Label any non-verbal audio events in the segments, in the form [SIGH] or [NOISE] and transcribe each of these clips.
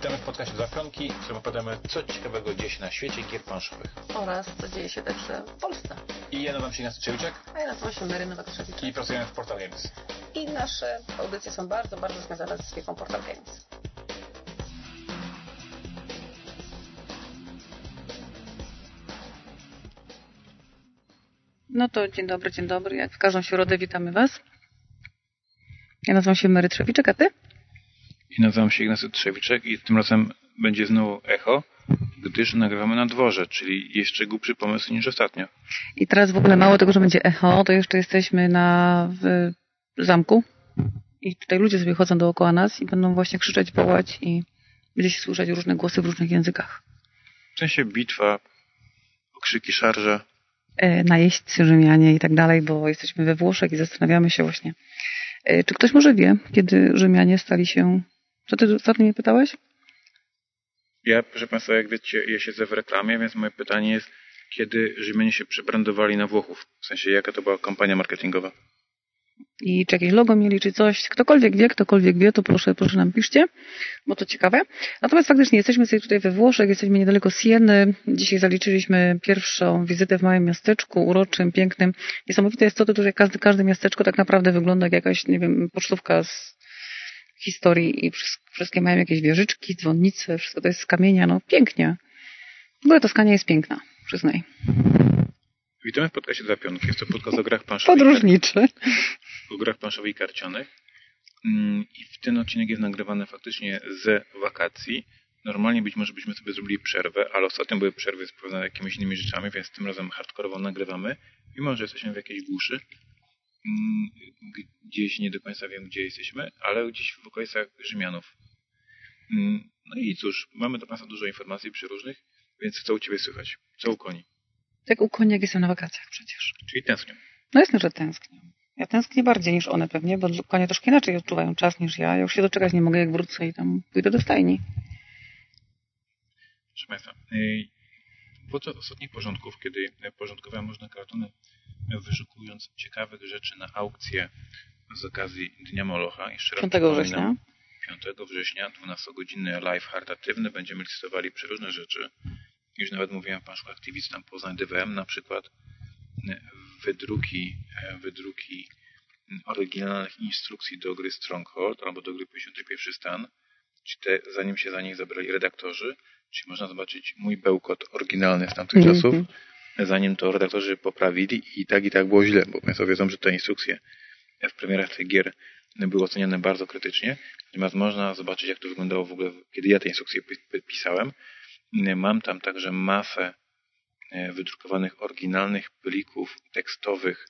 Witamy w podcastie Dwa Pionki, w którym opowiadamy, co ciekawego dzieje się na świecie gier planszowych. oraz co dzieje się także w Polsce. I ja nazywam się Ignacy Trzewiczek A ja nazywam się Mary Nowak-Trzewiczek. i pracujemy w Portal Games. I nasze audycje są bardzo, bardzo związane ze świetą Portal Games. No to dzień dobry, dzień dobry. Jak w każdą środę witamy Was. Ja nazywam się Mary Trzewiczek, a Ty? I nazywam się Ignacy Trzewiczek i tym razem będzie znowu echo, gdyż nagrywamy na dworze, czyli jeszcze głupszy pomysł niż ostatnio. I teraz w ogóle mało tego, że będzie echo, to jeszcze jesteśmy na w zamku. I tutaj ludzie sobie chodzą dookoła nas i będą właśnie krzyczeć, wołać i będzie się słyszeć różne głosy w różnych językach. W sensie bitwa, okrzyki, szarża. E, najeźdźcy, Rzymianie i tak dalej, bo jesteśmy we Włoszech i zastanawiamy się właśnie, e, czy ktoś może wie, kiedy Rzymianie stali się... Co ty ostatnio mnie pytałeś? Ja, proszę Państwa, jak wiecie, ja siedzę w reklamie, więc moje pytanie jest, kiedy Rzymianie się przebrandowali na Włochów? W sensie, jaka to była kampania marketingowa? I czy jakieś logo mieli, czy coś. Ktokolwiek wie, ktokolwiek wie, to proszę, proszę nam piszcie, bo to ciekawe. Natomiast faktycznie jesteśmy sobie tutaj we Włoszech, jesteśmy niedaleko Sieny. Dzisiaj zaliczyliśmy pierwszą wizytę w małym miasteczku, uroczym, pięknym. Niesamowite jest to, że każde, każde miasteczko tak naprawdę wygląda jak jakaś, nie wiem, pocztówka z historii i wszystkie mają jakieś wieżyczki, dzwonnice, wszystko to jest z kamienia, no pięknie. W ogóle Toskania jest piękna, przyznaj. Witamy w podcastie Dwa Pionki. Jest to podcast o grach planszowych. Podróżniczy. o grach planszowych i karcianych. Mm, I w ten odcinek jest nagrywany faktycznie ze wakacji. Normalnie być może byśmy sobie zrobili przerwę, ale ostatnio były przerwy spowodowane jakimiś innymi rzeczami, więc tym razem hardkorowo nagrywamy, mimo że jesteśmy w jakiejś głuszy. Mm, Gdzieś nie do końca wiem, gdzie jesteśmy, ale gdzieś w okolicach Rzymianów. Mm, No i cóż, mamy do Państwa dużo informacji przeróżnych, więc co u Ciebie słychać? Co u koni? Tak u koni, jak jestem na wakacjach przecież. Czyli tęsknią. No jasne, że tęsknię. Ja tęsknię bardziej niż one pewnie, bo konie troszkę inaczej odczuwają czas niż ja. Ja już się doczekać nie mogę, jak wrócę i tam pójdę do stajni. Proszę Państwa, podczas ostatnich porządków, kiedy porządkowałem różne kartony, wyszukując ciekawych rzeczy na aukcję z okazji Dnia Molocha, jeszcze raz 5 przypominam, września. 5 września, 12-godzinny live charytatywny, będziemy listowali przeróżne rzeczy. Już nawet mówiłem w Państwu aktywizm tam Poznań DWM, na przykład y, wydruki, e, wydruki oryginalnych instrukcji do gry Stronghold albo do gry 51 stan, czy te, zanim się za nich zabrali redaktorzy, czyli można zobaczyć mój bełkot oryginalny z tamtych Mhm. czasów, zanim to redaktorzy poprawili i tak i tak było źle, bo Państwo wiedzą, że te instrukcje w premierach tych gier były oceniane bardzo krytycznie, natomiast można zobaczyć, jak to wyglądało w ogóle, kiedy ja te instrukcje pi- pi- pisałem. Mam tam także masę e, wydrukowanych oryginalnych plików tekstowych,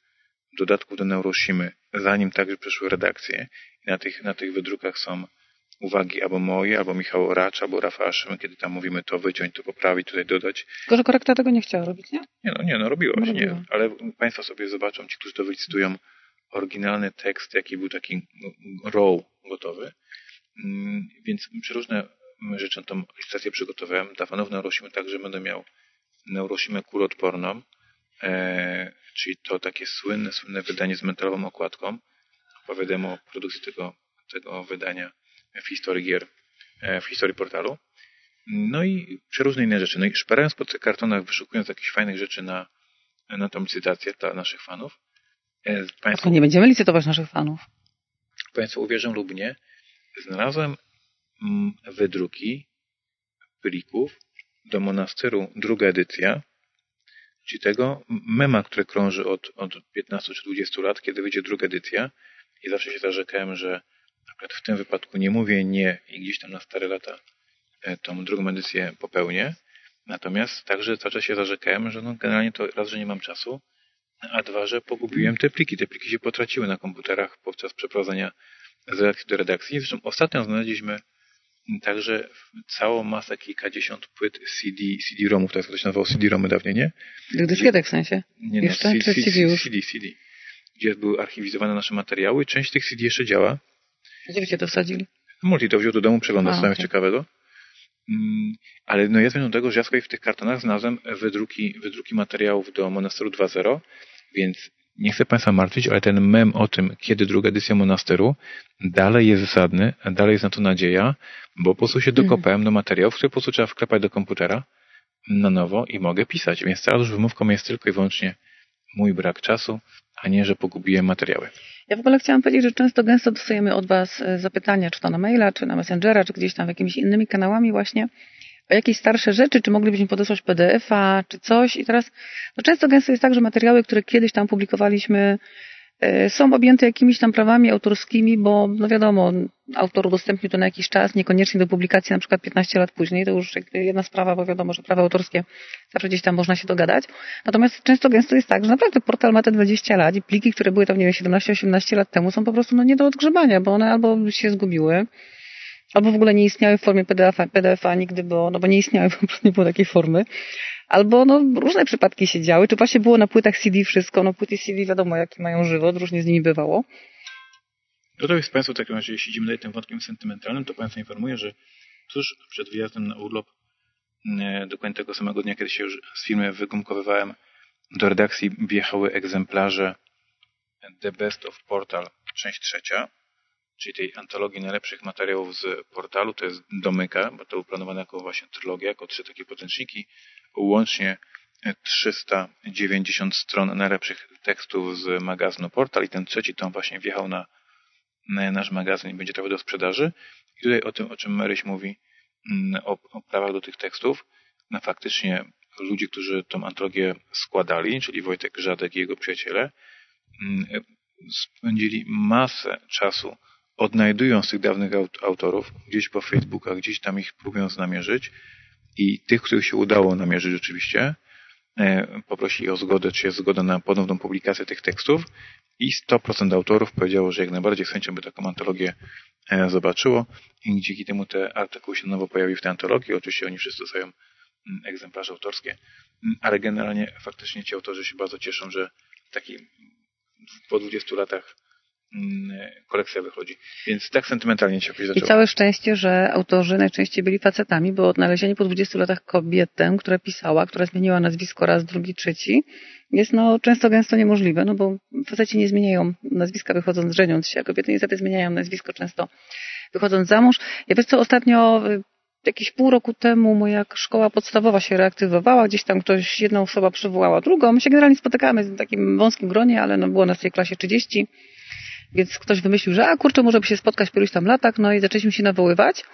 dodatków do Neuroshimy, zanim także przeszły redakcje. I na tych, na tych wydrukach są uwagi albo moje, albo Michał Racz, albo Rafała Szymy, kiedy tam mówimy to wyciąć, to poprawić, tutaj dodać. Tylko, że korekta tego nie chciała robić, nie? Nie no, nie no, robiło No, się, nie. robiła. Ale Państwo sobie zobaczą, ci, którzy to wylicytują, oryginalny tekst, jaki był taki raw gotowy. Mm, Więc przeróżne rzeczy tą licytację przygotowałem. Dla fanów Neuroshimy także będę miał Neuroshimę kuloodporną, e, czyli to takie słynne, słynne wydanie z metalową okładką. Opowiadam o produkcji tego, tego wydania w historii gier, e, w historii portalu. No i przeróżne inne rzeczy. No i szperając po tych kartonach, wyszukując jakichś fajnych rzeczy na, na tą licytację dla naszych fanów, e, To Państwo, nie będziemy licytować naszych fanów. państwo uwierzą lub nie, znalazłem mm, wydruki plików do monasteru druga edycja, czyli tego mema, który krąży od, od 15 czy 20 lat, kiedy wyjdzie druga edycja i zawsze się zarzekałem, że w tym wypadku nie mówię nie i gdzieś tam na stare lata e, tą drugą edycję popełnię. Natomiast także cały czas się zarzekałem, że no generalnie to raz, że nie mam czasu, a dwa, że pogubiłem te pliki. Te pliki się potraciły na komputerach podczas przeprowadzenia z redakcji do redakcji. Zresztą ostatnio znaleźliśmy także całą masę, kilkadziesiąt płyt CD, CD-ROMów, tak to się nazywało CD-ROMy dawniej, nie? Dyskietek w sensie. nie Jeszcze? no, Czy CD już? CD, CD, gdzie były archiwizowane nasze materiały i część tych CD jeszcze działa. Gdzie byście to wsadzili? Multi to wziął do domu, przegląda, co tam jest ciekawego. Mm, Ale no ja zmierzam do tego, że ja w tych kartonach znalazłem wydruki, wydruki materiałów do Monasteru 2.0, więc nie chcę Państwa martwić, ale ten mem o tym, kiedy druga edycja monasteru, dalej jest zasadny, dalej jest na to nadzieja, bo po prostu się dokopałem do materiałów, które po prostu trzeba wklepać do komputera na nowo i mogę pisać. Więc cała już wymówką jest tylko i wyłącznie mój brak czasu, a nie, że pogubiłem materiały. Ja w ogóle chciałam powiedzieć, że często gęsto dostajemy od Was e, zapytania, czy to na maila, czy na Messengera, czy gdzieś tam jakimiś innymi kanałami właśnie o jakieś starsze rzeczy, czy moglibyśmy podesłać PDF-a, czy coś. I teraz no często gęsto jest tak, że materiały, które kiedyś tam publikowaliśmy, są objęte jakimiś tam prawami autorskimi, bo no wiadomo, autor udostępnił to na jakiś czas, niekoniecznie do publikacji na przykład 15 lat później, to już jedna sprawa, bo wiadomo, że prawa autorskie zawsze gdzieś tam można się dogadać. Natomiast często gęsto jest tak, że naprawdę portal ma te 20 lat i pliki, które były tam, nie wiem, 17-18 lat temu są po prostu no, nie do odgrzebania, bo one albo się zgubiły, albo w ogóle nie istniały w formie PDF-a, PDF-a nigdy, bo, no bo nie istniały, [LAUGHS] po prostu nie było takiej formy. Albo no, różne przypadki się działy, czy właśnie było na płytach CD wszystko, no płyty CD wiadomo, jaki mają żywot, różnie z nimi bywało. To jest Państwo w takim razie, jeśli idziemy tym wątkiem sentymentalnym, to Państwo informuję, że tuż przed wyjazdem na urlop, e, dokładnie tego samego dnia, kiedy się już z firmy wygumkowywałem, do redakcji wjechały egzemplarze The Best of Portal, część trzecia, czyli tej antologii najlepszych materiałów z portalu, to jest domyka, bo to planowane jako właśnie trylogia, jako trzy takie potęczniki, łącznie 390 stron najlepszych tekstów z magazynu Portal i ten trzeci tom właśnie wjechał na, na nasz magazyn i będzie trafił do sprzedaży. I tutaj o tym, o czym Maryś mówi, mm, o, o prawach do tych tekstów, no faktycznie ludzie, którzy tą antologię składali, czyli Wojtek Żadek i jego przyjaciele, mm, spędzili masę czasu odnajdując tych dawnych autorów gdzieś po Facebookach, gdzieś tam ich próbując namierzyć i tych, których się udało namierzyć oczywiście, e, poprosili o zgodę, czy jest zgoda na ponowną publikację tych tekstów i 100% autorów powiedziało, że jak najbardziej z chęcią by taką antologię e, zobaczyło i dzięki temu te artykuły się nowo pojawiły w tej antologii. Oczywiście oni wszyscy dostają mm, egzemplarze autorskie, mm, ale generalnie faktycznie ci autorzy się bardzo cieszą, że taki po 20 latach kolekcja wychodzi. Więc tak sentymentalnie się jakoś zaczęło. I całe szczęście, że autorzy najczęściej byli facetami, bo odnalezienie po 20 latach kobietę, która pisała, która zmieniła nazwisko raz, drugi, trzeci, jest no często gęsto niemożliwe, no bo faceci nie zmieniają nazwiska wychodząc, żeniąc się, a kobiety niestety zmieniają nazwisko często wychodząc za mąż. Ja wiesz co, ostatnio y, jakieś pół roku temu moja szkoła podstawowa się reaktywowała, gdzieś tam ktoś, jedna osoba przywołała drugą. My się generalnie spotykamy w takim wąskim gronie, ale no było nas w tej klasie 30 więc ktoś wymyślił, że a kurczę, może by się spotkać po iluś tam latach, no i zaczęliśmy się nawoływać.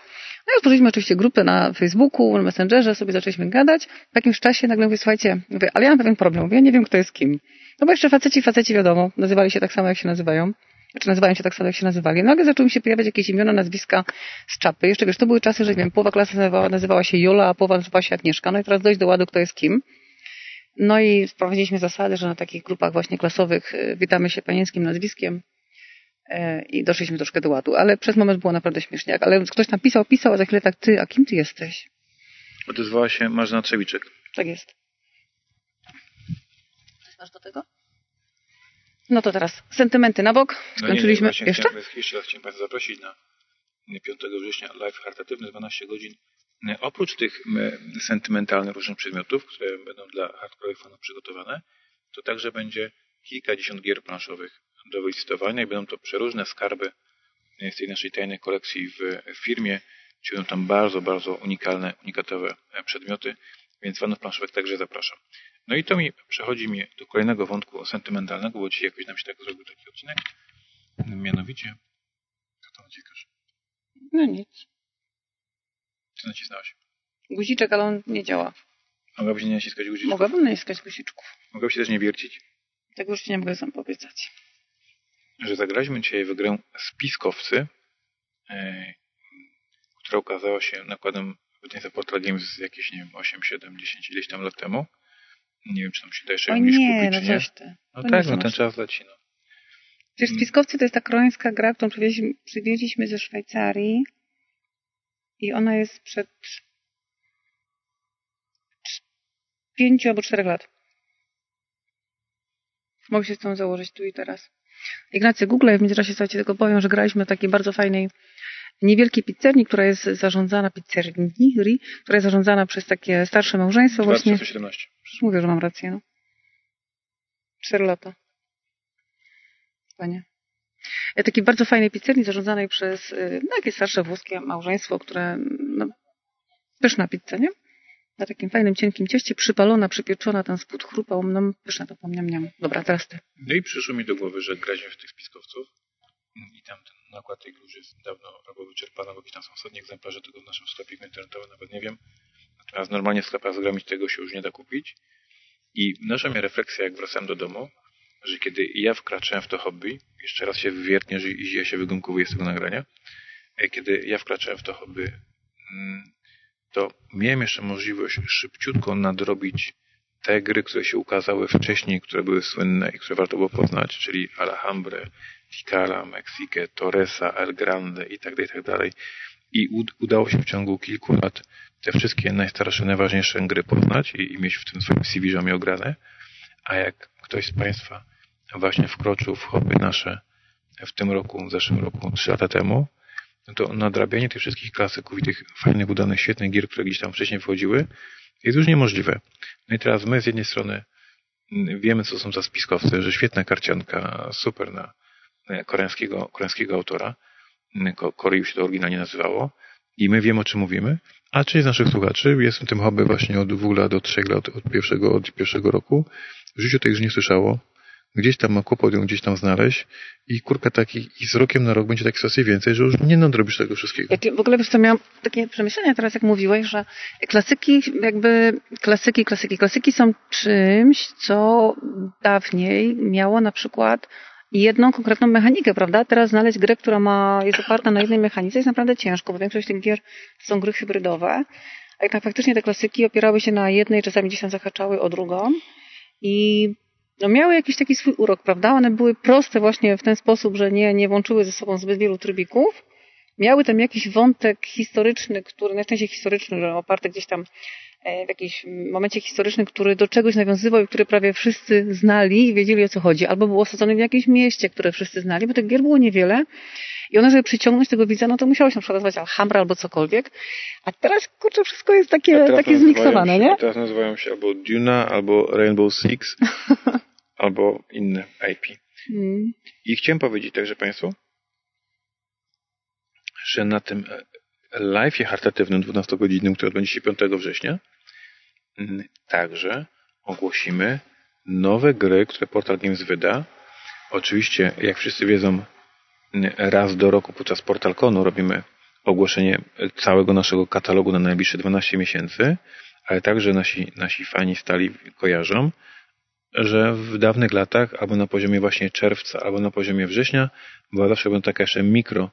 No i otworzyliśmy oczywiście grupę na Facebooku, na Messengerze, sobie zaczęliśmy gadać. W jakimś czasie nagle mówię, słuchajcie, mówię, ale ja mam pewien problem, mówię, ja nie wiem, kto jest kim. No bo jeszcze faceci, faceci wiadomo, nazywali się tak samo, jak się nazywają. Znaczy nazywają się tak samo, jak się nazywali. Nagle zaczęły mi się pojawiać jakieś imiona, nazwiska z czapy. Jeszcze wiesz, to były czasy, że nie wiem, połowa klasy nazywała, nazywała się Jola, a połowa nazywała się Agnieszka. No i teraz dojść do ładu, kto jest kim. No i wprowadziliśmy zasady, że na takich grupach właśnie klasowych y, witamy się panieńskim nazwiskiem, i doszliśmy troszkę do ładu, ale przez moment było naprawdę śmiesznie. Ale ktoś tam pisał, pisał, a za chwilę tak, ty, a kim ty jesteś? Odezwała się Marzena Trzewiczek. Tak jest. Znasz do tego? No to teraz sentymenty na bok. Skończyliśmy. No nie, nie, jeszcze? Chciałem, jeszcze raz chciałem Państwa zaprosić na 5 września live charytatywny 12 godzin. E, oprócz tych e, sentymentalnych różnych przedmiotów, które będą dla hardcore fanów przygotowane, to także będzie kilkadziesiąt gier planszowych do wylistowania i będą to przeróżne skarby z tej naszej tajnej kolekcji w firmie, będą tam bardzo, bardzo unikalne, unikatowe przedmioty, więc fanów planszowych także zapraszam. No i to mi przechodzi mi do kolejnego wątku sentymentalnego, bo dzisiaj jakoś nam się tak zrobił taki odcinek. Mianowicie, co to naciskasz? No nic. Co nacisnąłeś? Guziczek, ale on nie działa. Mogłabyś nie naciskać guziczków? Mogłabym naciskać guziczków. Mogłabyś się też nie wiercić? Tego już nie mogę sam powiedzieć że zagraliśmy dzisiaj w grę Spiskowcy, e, która ukazała się nakładem wydawnictwa Portal Games jakieś, nie wiem, 8, 7, 10 ileś tam lat temu. Nie wiem, czy tam się da jeszcze gdzieś nie, kupić, no nie? Coś ty. No to tak, no ten czas leci, no. Przecież Spiskowcy to jest ta krońska gra, którą przywieźliśmy ze Szwajcarii i ona jest przed pięciu albo czterech lat. Mogę się z tą założyć tu i teraz. Ignacy Google, ja w międzyczasie sobie tylko powiem, że graliśmy w takiej bardzo fajnej niewielkiej pizzerni, która jest zarządzana, pizzerni, która jest zarządzana przez takie starsze małżeństwo 2017. właśnie. Przecież mówię, że mam rację, no. Cztery lata. Panie. Takiej bardzo fajnej pizzerii zarządzanej przez no, jakieś starsze włoskie małżeństwo, które no, pyszna pizza, nie? Na takim fajnym, cienkim cieście, przypalona, przypieczona, ten spód chrupał, no pyszna to pomniam, Dobra, teraz ty. No i przyszło mi do głowy, że graliśmy w tych spiskowców i tam ten nakład tej gry jest dawno albo wyczerpany, jakieś tam są ostatnie egzemplarze tego w naszym sklepie internetowym, nawet nie wiem. Natomiast normalnie w sklepach z grami tego się już nie da kupić. I nasza mnie refleksja, jak wracałem do domu, że kiedy ja wkraczałem w to hobby, jeszcze raz się wywiertnie, że ja się wygumkowuję z tego nagrania, e, kiedy ja wkraczałem w to hobby, mm, to miałem jeszcze możliwość szybciutko nadrobić te gry, które się ukazały wcześniej, które były słynne i które warto było poznać, czyli Alhambra, Tikala, Mexique, Torresa, El Grande i tak dalej, i tak. I udało się w ciągu kilku lat te wszystkie najstarsze, najważniejsze gry poznać i, i mieć w tym swoim CV, że. A jak ktoś z Państwa właśnie wkroczył w hobby nasze w tym roku, w zeszłym roku, trzy lata temu, no to nadrabianie tych wszystkich klasyków i tych fajnych, udanych, świetnych gier, które gdzieś tam wcześniej wchodziły, jest już niemożliwe. No i teraz my z jednej strony wiemy, co są za spiskowcy, że świetna karcianka, super na koreańskiego, koreańskiego autora, Koryu się to oryginalnie nazywało, i my wiemy, o czym mówimy, a część z naszych słuchaczy jest w tym hobby właśnie od dwóch lat, od trzech lat, od pierwszego, od pierwszego roku. W życiu tej już nie słyszało. Gdzieś tam ma kłopot ją gdzieś tam znaleźć i kurka taki, i z rokiem na rok będzie takich sytuacji więcej, że już nie nadrobisz tego wszystkiego. Ja w ogóle co, miałam takie przemyślenia teraz, jak mówiłeś, że klasyki, jakby klasyki, klasyki, klasyki są czymś, co dawniej miało na przykład jedną konkretną mechanikę, prawda? Teraz znaleźć grę, która ma, jest oparta na jednej mechanice jest naprawdę ciężko, bo większość tych gier są gry hybrydowe. A jednak faktycznie te klasyki opierały się na jednej, czasami gdzieś tam zahaczały o drugą. I no miały jakiś taki swój urok, prawda? One były proste właśnie w ten sposób, że nie, nie włączyły ze sobą zbyt wielu trybików. Miały tam jakiś wątek historyczny, który najczęściej historyczny, oparty gdzieś tam w jakimś momencie historycznym, który do czegoś nawiązywał i który prawie wszyscy znali i wiedzieli o co chodzi, albo był osadzony w jakimś mieście, które wszyscy znali, bo tych gier było niewiele. I one, żeby przyciągnąć tego widza, no to musiało się na przykład nazywać Alhambra albo cokolwiek. A teraz, kurczę, wszystko jest takie, takie zmiksowane, się, nie? Teraz nazywają się albo Duna, albo Rainbow Six, [LAUGHS] albo inne IP. Hmm. I chciałem powiedzieć także Państwu, że na tym live'ie charytatywnym 12-godzinnym, który odbędzie się 5 września, także ogłosimy nowe gry, które Portal Games wyda. Oczywiście, jak wszyscy wiedzą, raz do roku podczas PortalConu robimy ogłoszenie całego naszego katalogu na najbliższe 12 miesięcy, ale także nasi, nasi fani stali kojarzą, że w dawnych latach, albo na poziomie właśnie czerwca, albo na poziomie września, była zawsze taka jeszcze mikro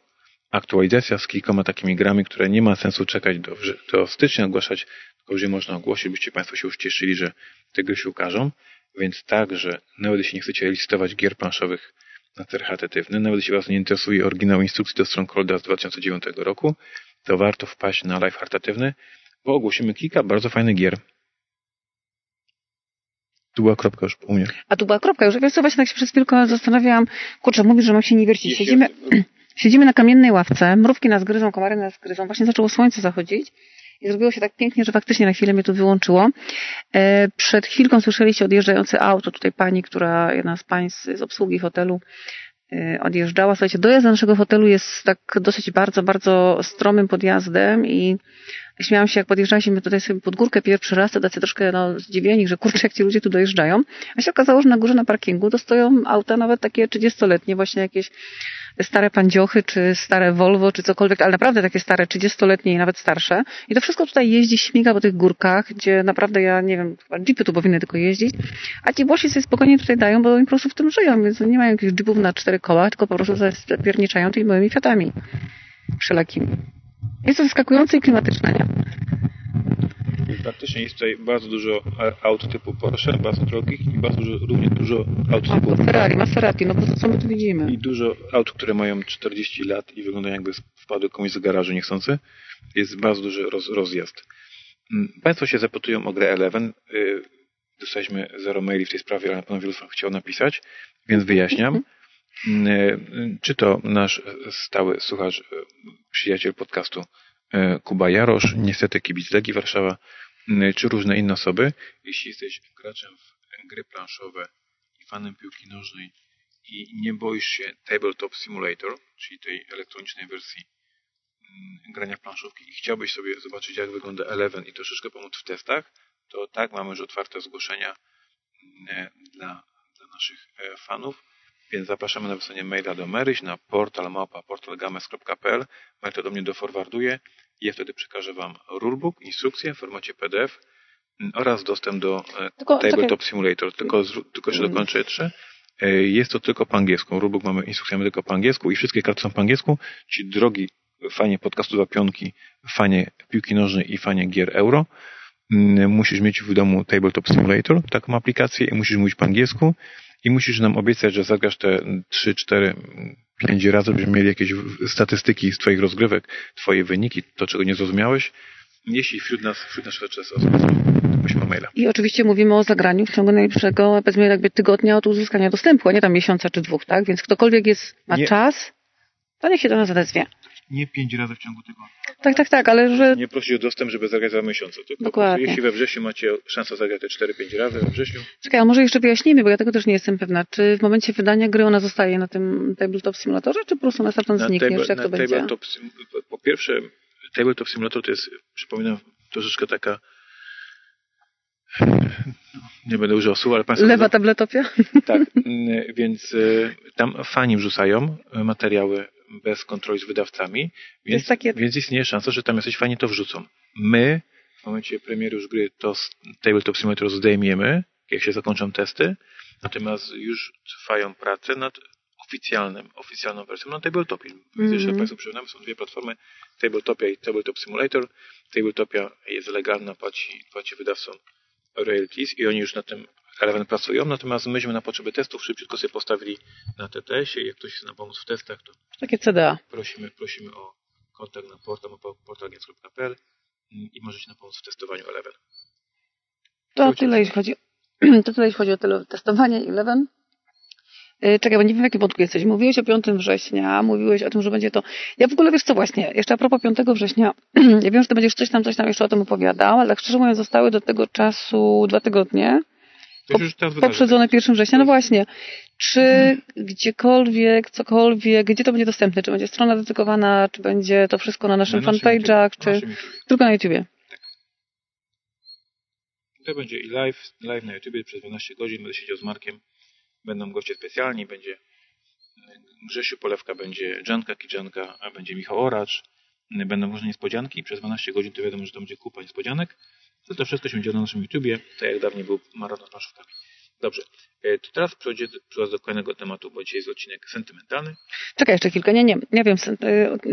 aktualizacja z kilkoma takimi grami, które nie ma sensu czekać do, do stycznia ogłaszać, tylko już można ogłosić, byście Państwo się już cieszyli, że te gry się ukażą. Więc także, nawet jeśli nie chcecie listować gier planszowych na cer charytatywny, nawet jeśli Was nie interesuje oryginał instrukcji do stron Colda z 2009 roku, to warto wpaść na live charytatywny, bo ogłosimy kilka bardzo fajnych gier. Tu była kropka już u mnie. A tu była kropka już. Wiesz co, właśnie tak się przez chwilkę zastanawiałam. Kurczę, mówisz, że mam się nie wiercić. Siedzimy... [CLEARS THROAT] Siedzimy na kamiennej ławce, mrówki nas gryzą, komary nas gryzą. Właśnie zaczęło słońce zachodzić i zrobiło się tak pięknie, że faktycznie na chwilę mnie to wyłączyło. E, przed chwilką słyszeliście odjeżdżające auto. Tutaj pani, która, jedna z pań z, z obsługi hotelu e, odjeżdżała. Słuchajcie, dojazd do naszego hotelu jest tak dosyć bardzo, bardzo stromym podjazdem i śmiałam się, jak podjeżdżaliśmy tutaj sobie pod górkę pierwszy raz, to tacy troszkę no, zdziwieni, że kurczę, jak ci ludzie tu dojeżdżają. A się okazało, że na górze na parkingu to stoją auta nawet takie 30-letnie, właśnie jakieś stare pandziochy, czy stare Volvo, czy cokolwiek, ale naprawdę takie stare, 30-letnie i nawet starsze. I to wszystko tutaj jeździ, śmiga po tych górkach, gdzie naprawdę ja nie wiem, jeepy tu powinny tylko jeździć. A ci Włosi sobie spokojnie tutaj dają, bo oni po prostu w tym żyją, więc nie mają jakichś jeepów na cztery koła, tylko po prostu zapierniczają tymi małymi fiatami wszelakimi. Jest to zaskakujące i klimatyczne, nie? Praktycznie jest tutaj bardzo dużo aut typu Porsche, bardzo drogich i bardzo dużo, równie dużo aut typu Ferrari, Maserati, no bo to co my tu widzimy. I dużo aut, które mają 40 lat i wyglądają jakby wpadły komuś z garażu niechcący. Jest bardzo duży roz, rozjazd. Mm, państwo się zapytują o grę Eleven. Y, dostaliśmy zero maili w tej sprawie, ale na pewno wielu chciał napisać, więc wyjaśniam. [LAUGHS] Mm, y, czy to nasz stały słuchacz, przyjaciel podcastu E, Kuba Jarosz, niestety kibic Legii Warszawa, czy różne inne osoby. Jeśli jesteś graczem w gry planszowe i fanem piłki nożnej i nie boisz się Tabletop Simulator, czyli tej elektronicznej wersji mm, grania planszówki i chciałbyś sobie zobaczyć, jak wygląda Eleven i troszeczkę pomóc w testach, to tak, mamy już otwarte zgłoszenia mm, dla, dla naszych e, fanów, więc zapraszamy na wysłanie maila do Maryś na portalmapa portalgames.pl Mail to do mnie doforwarduje ja wtedy przekażę Wam rulebook, instrukcję w formacie PDF mm, oraz dostęp do e, tylko, Tabletop. Simulator. Tylko, tylko jeszcze dokończę jeszcze. Jest to tylko po angielsku. Rulebook mamy instrukcję tylko po angielsku i wszystkie karty są po angielsku, czyli drogi fajnie podcastu dwa pionki, fajnie piłki nożnej i fajnie gier euro. Mm, musisz mieć w domu Tabletop Simulator, taką aplikację i musisz mówić po angielsku i musisz nam obiecać, że zagrasz te 3, 4, 5 razy, żebyśmy mieli jakieś statystyki z Twoich rozgrywek, Twoje wyniki, to czego nie zrozumiałeś. Jeśli wśród nas, wśród naszych rzeczy maila. I oczywiście mówimy o zagraniu w ciągu najbliższego, powiedzmy jakby tygodnia od uzyskania dostępu, a nie tam miesiąca czy dwóch, tak? Więc ktokolwiek jest, ma nie. czas, to niech się do nas odezwie nie pięć razy w ciągu tygodnia. Tak, tak, tak, ale że... Nie prosić o dostęp, żeby zagrać za miesiąc. Tylko Dokładnie. jeśli we wrześniu macie szansę zagrać te 4-5 razy we wrześniu. Czekaj, a może jeszcze wyjaśnimy, bo ja tego też nie jestem pewna. Czy w momencie wydania gry ona zostaje na tym Tabletop Simulatorze, czy po prostu ona stamtąd zniknie? Table, jak to będzie? Tabletop, po pierwsze, Tabletop Simulator to jest, przypominam, troszeczkę taka nie będę używał słów, ale Państwo... Lewa tabletopia? Tak, więc y, tam fani wrzucają materiały bez kontroli z wydawcami, więc, takie... więc istnieje szansa, że tam jacyś fani to wrzucą. My w momencie premiery już gry to z Tabletop Simulator zdejmiemy, jak się zakończą testy, natomiast już trwają prace nad oficjalnym, oficjalną wersją na Tabletopie. Mm -hmm. jeszcze Państwu przypominam, są dwie platformy, Tabletopia i Tabletop Simulator. Tabletopia jest legalna, płaci, płaci wydawcom royalties i oni już na tym Eleven pracują, natomiast myśmy na potrzeby testów szybciutko sobie postawili na TTS-ie. Jak ktoś chce nam pomóc w testach, to takie CDA. Prosimy, prosimy o kontakt na portal portal.pl i możecie nam pomóc w testowaniu Eleven. To tyle, jeśli chodzi, [CLEARS THROAT] to tyle, jeśli chodzi o testowanie Eleven. Y, czekaj, bo nie wiem, w jakim wątku jesteś. Mówiłeś o 5 września, mówiłeś o tym, że będzie to... Ja w ogóle wiesz co właśnie, jeszcze a propos 5 września, [CLEARS THROAT] ja wiem, że ty będziesz coś tam, coś tam jeszcze o tym opowiadał, ale tak szczerze mówiąc zostały do tego czasu dwa tygodnie. Po, poprzedzone 1 września, no właśnie. Czy mhm. gdziekolwiek, cokolwiek, gdzie to będzie dostępne? Czy będzie strona dedykowana, czy będzie to wszystko na naszym na fanpage'ach, czy tylko na YouTubie? Tak. To będzie i live, live na YouTubie przez 12 godzin, będę siedział z Markiem Będą goście specjalni, będzie Grzesiu Polewka, będzie Janka Kidżanka, a będzie Michał Oracz. Będą różne niespodzianki. Przez 12 godzin to wiadomo, że to będzie kupa niespodzianek. To, to wszystko się będzie na naszym YouTubie, tak jak dawniej był maraton z planszówkami. Dobrze, e, to teraz przejdę do kolejnego tematu, bo dzisiaj jest odcinek sentymentalny. Czekaj, jeszcze chwilkę. Nie, nie, nie wiem,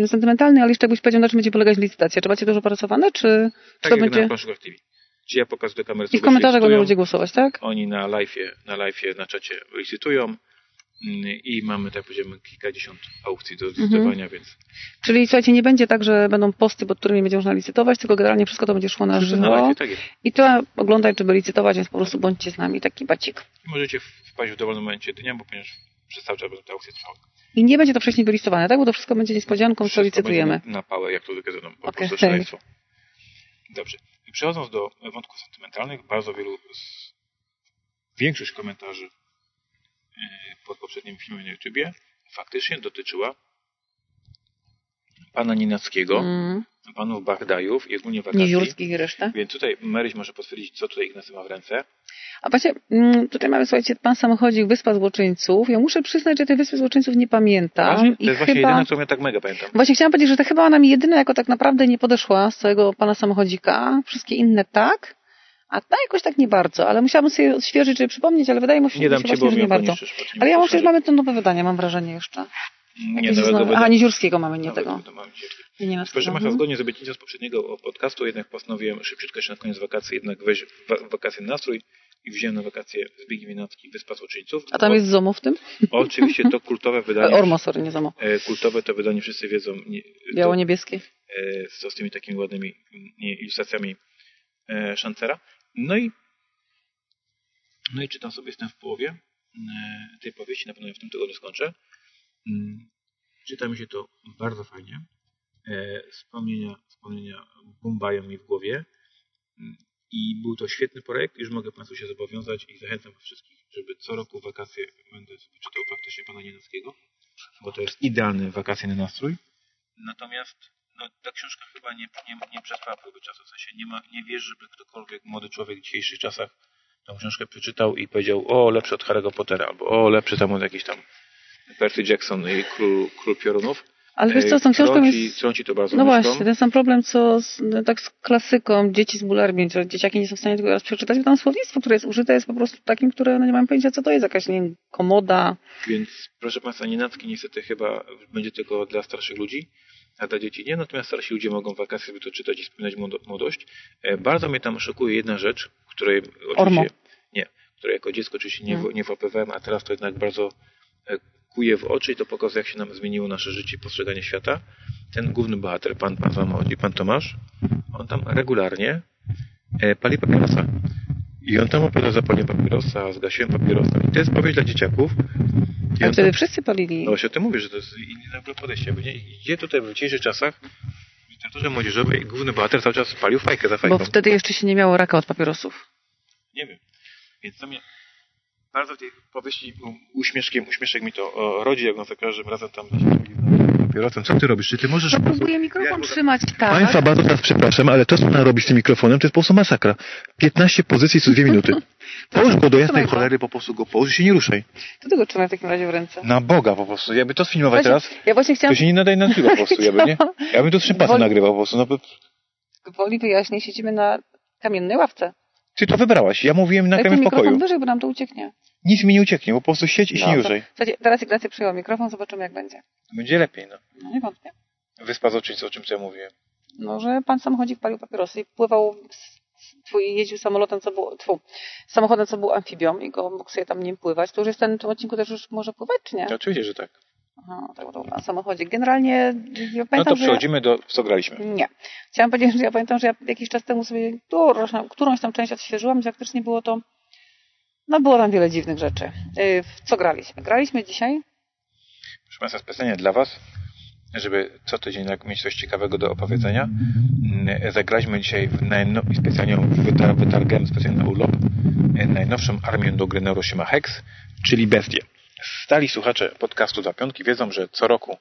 e, sentymentalny, ale jeszcze jakbyś powiedział, na czym będzie polegać licytacja. Czy macie dużo pracowane, czy, tak to będzie... na TV. Czy ja pokazuję kamerę, I w komentarzach będą ludzie głosować, tak? Oni na live, na live, na czacie licytują i mamy, tak powiedziemy, kilkadziesiąt aukcji do licytowania, mhm. więc... Czyli słuchajcie, nie będzie tak, że będą posty, pod którymi będzie można licytować, tylko generalnie wszystko to będzie szło na żywo. Na live, tak. I to oglądać, żeby licytować, więc po prostu bądźcie z nami, taki bacik. I możecie wpaść w dowolnym momencie dnia, bo ponieważ przez cały czas będą te aukcje trwały. I nie będzie to wcześniej wylistowane, tak? Bo to wszystko będzie niespodzianką, co licytujemy. Na pałę, jak to zwykle po okay, prostu szaleństwo. Dobrze. I przechodząc do wątków sentymentalnych, bardzo wielu, z, większość komentarzy pod poprzednim filmem na YouTubie faktycznie dotyczyła pana Ninackiego, mm. panów Bagdajów i ogólnie wakacji. Nieziórskich i reszta. Więc tutaj Maryś może potwierdzić, co tutaj Ignacy ma w ręce. A właśnie, mm, tutaj mamy, słuchajcie, pan samochodzik Wyspa Złoczyńców. Ja muszę przyznać, że tej Wyspy Złoczyńców nie pamiętam. Właśnie? To jest właśnie chyba... jedyna, co mnie tak mega pamiętam. Właśnie chciałam powiedzieć, że to chyba ona mi jedyna jako tak naprawdę nie podeszła z całego pana samochodzika. Wszystkie inne tak. A ta jakoś tak nie bardzo, ale musiałabym sobie odświeżyć, żeby przypomnieć, ale wydaje mi się, nie dam się właśnie, że nie bardzo. ale ja myślę, że mamy to nowe wydanie, mam wrażenie jeszcze. Nie, nowego Aha, Nieziórskiego mamy, nie tego. Nie, nie Proszę Macha, zgodnie z obietnicą z poprzedniego podcastu, jednak postanowiłem szybciutko jeszcze na koniec wakacji jednak wejść w wakacje nastrój i wziąłem na wakacje Zbigniew Winacki Wyspa Złoczyńców. A tam jest ZOMO w tym? Oczywiście to kultowe [LAUGHS] wydanie. Ormo, sorry, nie ZOMO. E, kultowe to wydanie, wszyscy wiedzą. Biało-niebieskie. E, z, z tymi takimi ładnymi ilustracjami e, Szancera. No i no i czytam sobie, jestem w połowie tej powieści, na pewno w tym tygodniu skończę. Mm, czyta mi się to bardzo fajnie. Wspomnienia, wspomnienia bumbają mi w głowie. Mm, i był to świetny projekt, już mogę Państwu się zobowiązać i zachęcam wszystkich żeby co roku wakacje będę sobie czytał faktycznie pana Nienackiego, bo to jest idealny wakacyjny nastrój. Natomiast no, ta książka chyba nie, nie, nie przetrwała próby czasu. W sensie nie, ma, nie wierzę, żeby ktokolwiek, młody człowiek w dzisiejszych czasach tą książkę przeczytał i powiedział, o, lepszy od Harry'ego Pottera, albo o, lepszy tam od jakiś tam Percy Jackson i Król, Król Piorunów. Ale wiesz co, z tą książką jest... Trąci to bardzo No właśnie, ten sam problem, co z, no, tak z klasyką Dzieci z bularmi, że dzieciaki nie są w stanie tego raz przeczytać, bo tam słownictwo, które jest użyte, jest po prostu takim, które no, nie mają pojęcia, co to jest, jakaś, nie wiem, komoda. Więc proszę Państwa, Nienacki niestety chyba będzie tylko dla starszych ludzi, dla dzieci nie. Natomiast starsi ludzie mogą w wakacje sobie to czytać i wspominać młodo- młodość. E, Bardzo mnie tam szokuje jedna rzecz, której oczywiście... Ormo. Nie, której jako dziecko oczywiście nie, nie włapywałem, a teraz to jednak bardzo e, kuje w oczy i to pokazuje, jak się nam zmieniło nasze życie i postrzeganie świata. Ten główny bohater, pan, pan samochodzi, pan Tomasz, on tam regularnie e, pali papierosa. I on tam opowiada za paliłem papierosa, zgasiłem papierosa. I to jest powieść dla dzieciaków. I A wtedy wszyscy palili. no właśnie o tym mówię, że to jest inne podejście. Bo nie, gdzie tutaj w dzisiejszych czasach w literaturze młodzieżowej główny bohater cały czas palił fajkę za fajką. Bo wtedy jeszcze się nie miało raka od papierosów. Nie wiem. Więc to mnie bardzo w tej powieści uśmieszkiem, uśmieszek mi to rodzi, jak on za każdym razem tam papierosem. Co ty robisz? Czy ty możesz... No próbuję mikrofon trzymać, tak. Państwa, bardzo teraz przepraszam, ale to, co ona robi z tym mikrofonem, to jest po prostu masakra. 15 pozycji co dwie minuty. [LAUGHS] Połóż go do jasnej cholery, po prostu go połóż i się nie ruszaj. To tego trzymaj w takim razie w ręce. Na Boga po prostu. Jakby to sfilmować Właśnie- teraz, Ja właśnie to chciałam się nie nadaje na nagrywa po prostu. Ja bym, nie? [LAUGHS] Ja bym to trzy pasy Woli- nagrywał po prostu. No, bo gwoli wyjaśnię, siedzimy na kamiennej ławce. ty to wybrałaś. Ja mówiłem na mikrofon pokoju. wyżej, bo nam to ucieknie. Nic mi nie ucieknie, po prostu siedź i się ruszaj. Słuchajcie, teraz Ignacy przyjął mikrofon, zobaczymy jak będzie. Będzie lepiej, no. No nie wątpię. Wyspa z oczyńca, o czym ja mówiłem. No, że pan samochodzik palił papierosy i pływał, twój jeździł samolotem, co był, tfu, samochodem, co był amfibią i go mógł sobie tam nim pływać. To już jest ten w tym odcinku też już może pływać, czy nie? To oczywiście, że tak. Aha, tak, to na samochodzie. Generalnie ja No pamiętam, to że... przechodzimy do, co graliśmy. Nie. Chciałam powiedzieć, że ja pamiętam, że ja jakiś czas temu sobie którąś, którąś tam część odświeżyłam i faktycznie było to, no było tam wiele dziwnych rzeczy. W co graliśmy? Graliśmy dzisiaj Proszę Państwa, specjalnie dla Was, żeby co tydzień mieć coś ciekawego do opowiedzenia. Mm, Zagraliśmy dzisiaj w najno... specjalnie wytar... wytargałem specjalnie na urlop e, najnowszą armię do gry Neuroshima Hex, czyli Bestię. Stali słuchacze podcastu Dla Piątki wiedzą, że co roku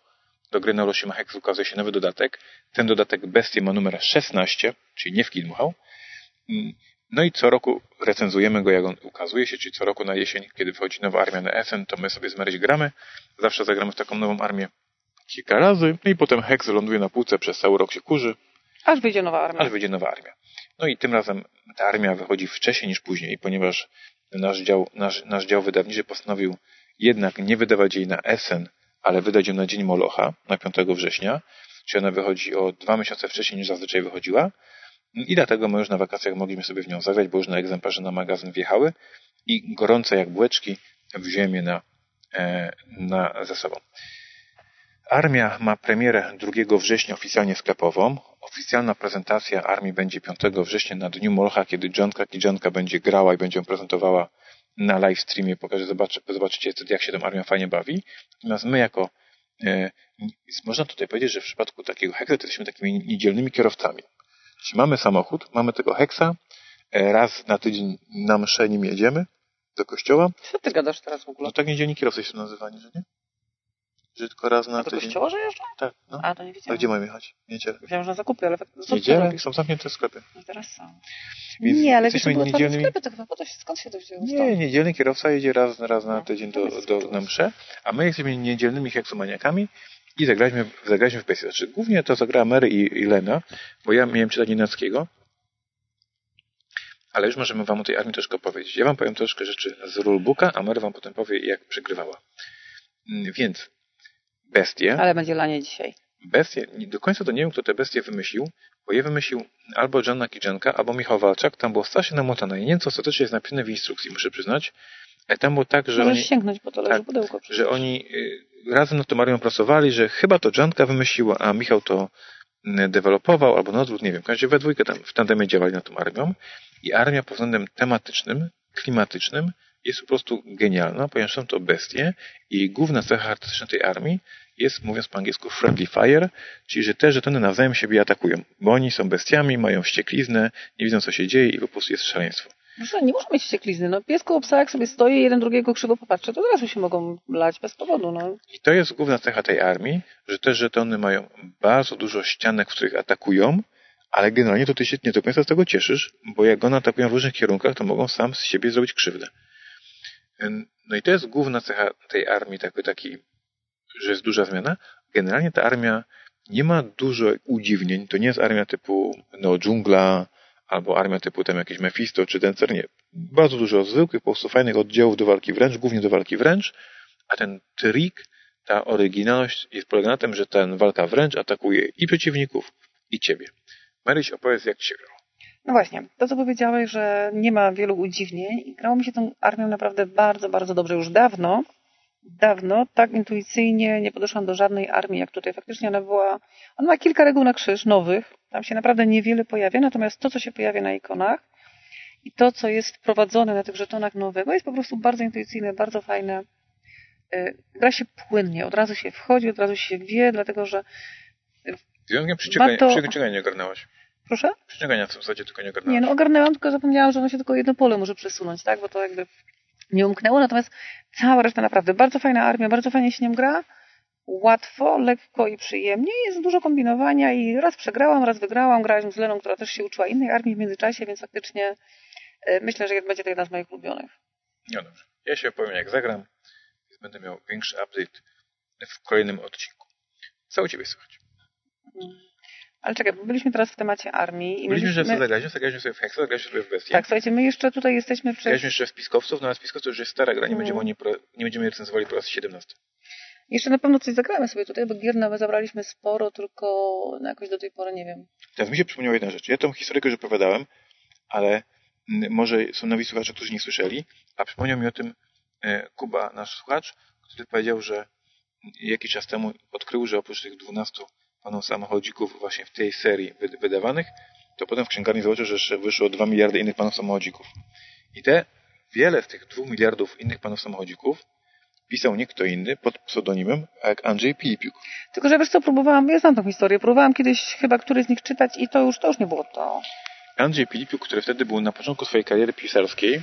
do gry Neuroshima Hex ukazuje się nowy dodatek. Ten dodatek Bestie ma numer 16, czyli nie w Kidmuchał. Mm, No i co roku recenzujemy go, jak on ukazuje się, czyli co roku na jesień, kiedy wchodzi nowa armia na SN, to my sobie z Maryś gramy. Zawsze zagramy w taką nową armię kilka razy, no i potem Hex ląduje na półce, przez cały rok się kurzy, aż wyjdzie nowa armia. aż wyjdzie nowa armia. No i tym razem ta armia wychodzi wcześniej niż później, ponieważ nasz dział, nasz, nasz dział wydawniczy postanowił jednak nie wydawać jej na SN, ale wydać ją na Dzień Molocha, na 5 września, czyli ona wychodzi o dwa miesiące wcześniej niż zazwyczaj wychodziła. I dlatego my już na wakacjach mogliśmy sobie w nią zagrać, bo już na egzemplarze na magazyn wjechały i gorące jak bułeczki wziąłem je na, e, na ze sobą. Armia ma premierę 2 września oficjalnie sklepową. Oficjalna prezentacja armii będzie 5 września na Dniu Molocha, kiedy Johnka Kidżanka będzie grała i będzie ją prezentowała na live streamie. Pokażę, zobaczy, zobaczycie wtedy, jak się tą armią fajnie bawi. Natomiast my jako, e, można tutaj powiedzieć, że w przypadku takiego heksa jesteśmy takimi niedzielnymi kierowcami. Jeśli mamy samochód, mamy tego heksa, e, raz na tydzień na mszę nim jedziemy do kościoła. Co ty gadasz teraz w ogóle? No tak niedzielni kierowcy są nazywani, że nie? Że tylko raz na A do tydzień. kościoła, że jeszcze? Tak, no. A, to nie A wiedziałam. gdzie mamy jechać? Niedzielę. Wiedziałam, że na zakupy, ale co Niedzielę? Są zamknięte sklepy. No teraz są. Więc nie, ale wiesz, to były niedzielnymi- sklepy, to chyba po to się, skąd się to wzięło? Nie, niedzielny kierowca jedzie raz, raz na No, tydzień do, do, mszę, a my jesteśmy niedzielnymi heksomaniakami i zagraliśmy, zagraliśmy w Bessie. Znaczy, głównie to zagrała Mary i, i Lena, bo ja miałem czytać Nienackiego, ale już możemy wam o tej armii troszkę opowiedzieć. Ja wam powiem troszkę rzeczy z rulebooka, a Mary wam potem powie, jak przegrywała. Mm, Więc bestie, Ale będzie lanie dzisiaj. bestie, do końca to nie wiem, kto te bestie wymyślił, bo je wymyślił albo John Nakidzenka, albo Michał Walczak. Tam było strasznie namotane. Ja nie wiem, co ostatecznie jest napisane w instrukcji, muszę przyznać. E, Tam było tak, że Możesz oni, sięgnąć, bo to leży tak, pudełko. przecież. że oni y, razem nad tą armią pracowali, że chyba to Janka wymyśliła, a Michał to dewelopował, albo na odwrót, nie wiem. W każdym razie we dwójkę tam w tandemie działali nad tą armią i armia pod względem tematycznym, klimatycznym jest po prostu genialna, ponieważ są to bestie i główna cecha charakterystyczna tej armii jest, mówiąc po angielsku, friendly fire, czyli że te żetony nawzajem siebie atakują, bo oni są bestiami, mają wściekliznę, nie widzą co się dzieje i po prostu jest szaleństwo. Że nie może mieć ścieklizny. No, pies psa, jak sobie stoi, jeden drugiego krzywo popatrzy, to od razu się mogą lać bez powodu. No. I to jest główna cecha tej armii, że te żetony mają bardzo dużo ścianek, w których atakują, ale generalnie to ty się nie do końca z tego cieszysz, bo jak one atakują w różnych kierunkach, to mogą sam z siebie zrobić krzywdę. No i to jest główna cecha tej armii, taki, taki że jest duża zmiana. Generalnie ta armia nie ma dużo udziwnień. To nie jest armia typu no, dżungla, albo armia typu tam jakieś Mephisto czy Dencer. Nie. Bardzo dużo zwykłych, po prostu fajnych oddziałów do walki wręcz, głównie do walki wręcz, a ten trik, ta oryginalność jest polega na tym, że ten walka wręcz atakuje i przeciwników, i ciebie. Maryś, opowiedz, jak się grało. No właśnie, to co powiedziałeś, że nie ma wielu udziwnień i grało mi się tą armią naprawdę bardzo, bardzo dobrze już dawno. Dawno tak intuicyjnie nie podeszłam do żadnej armii, jak tutaj. Faktycznie ona była, ona ma kilka reguł na krzyż, nowych. Tam się naprawdę niewiele pojawia, natomiast to, co się pojawia na ikonach i to, co jest wprowadzone na tych żetonach nowego, jest po prostu bardzo intuicyjne, bardzo fajne. Y, gra się płynnie, od razu się wchodzi, od razu się wie, dlatego że Związkiem przyciągania, to... przyciągania nie ogarnęłaś. Proszę? Przyciągania w zasadzie tylko nie ogarnęłaś. Nie, no ogarnęłam, tylko zapomniałam, że ono się tylko jedno pole może przesunąć, tak? Bo to jakby nie umknęło. Natomiast cała reszta naprawdę bardzo fajna armia, bardzo fajnie się nią gra. Łatwo, lekko i przyjemnie. Jest dużo kombinowania i raz przegrałam, raz wygrałam. Grałam z Leną, która też się uczyła innej armii w międzyczasie, więc faktycznie e, myślę, że będzie to jedna z moich ulubionych. No dobrze. Ja się opowiem jak zagram. Będę miał większy update w kolejnym odcinku. Co u Ciebie słychać? Ale czekaj, bo byliśmy teraz w temacie armii. I byliśmy, że w zagraliśmy? Zagraliśmy sobie w Hexa, zagraliśmy sobie w Bestię. Tak, słuchajcie, my jeszcze tutaj jesteśmy przez... Zagraliśmy jeszcze w Piskowców, no a Spiskowców już jest stara gra, nie, będziemy, nie, nie będziemy recenzowali po raz 17. Jeszcze na pewno coś zagramy sobie tutaj, bo gier nawet zabraliśmy sporo, tylko no jakoś do tej pory nie wiem. Teraz mi się przypomniała jedna rzecz. Ja tą historykę już opowiadałem, ale może są nowi słuchacze, którzy nie słyszeli, a przypomniał mi o tym e, Kuba, nasz słuchacz, który powiedział, że jakiś czas temu odkrył, że oprócz tych 12 panów samochodzików właśnie w tej serii wydawanych, to potem w księgarni zobaczył, że jeszcze wyszło 2 miliardy innych panów samochodzików. I te, wiele z tych 2 miliardów innych panów samochodzików pisał nie kto inny pod pseudonimem jak Andrzej Pilipiuk. Tylko, że wiesz co, próbowałam, ja znam tą historię, próbowałam kiedyś chyba któryś z nich czytać i to już, to już nie było to. Andrzej Pilipiuk, który wtedy był na początku swojej kariery pisarskiej,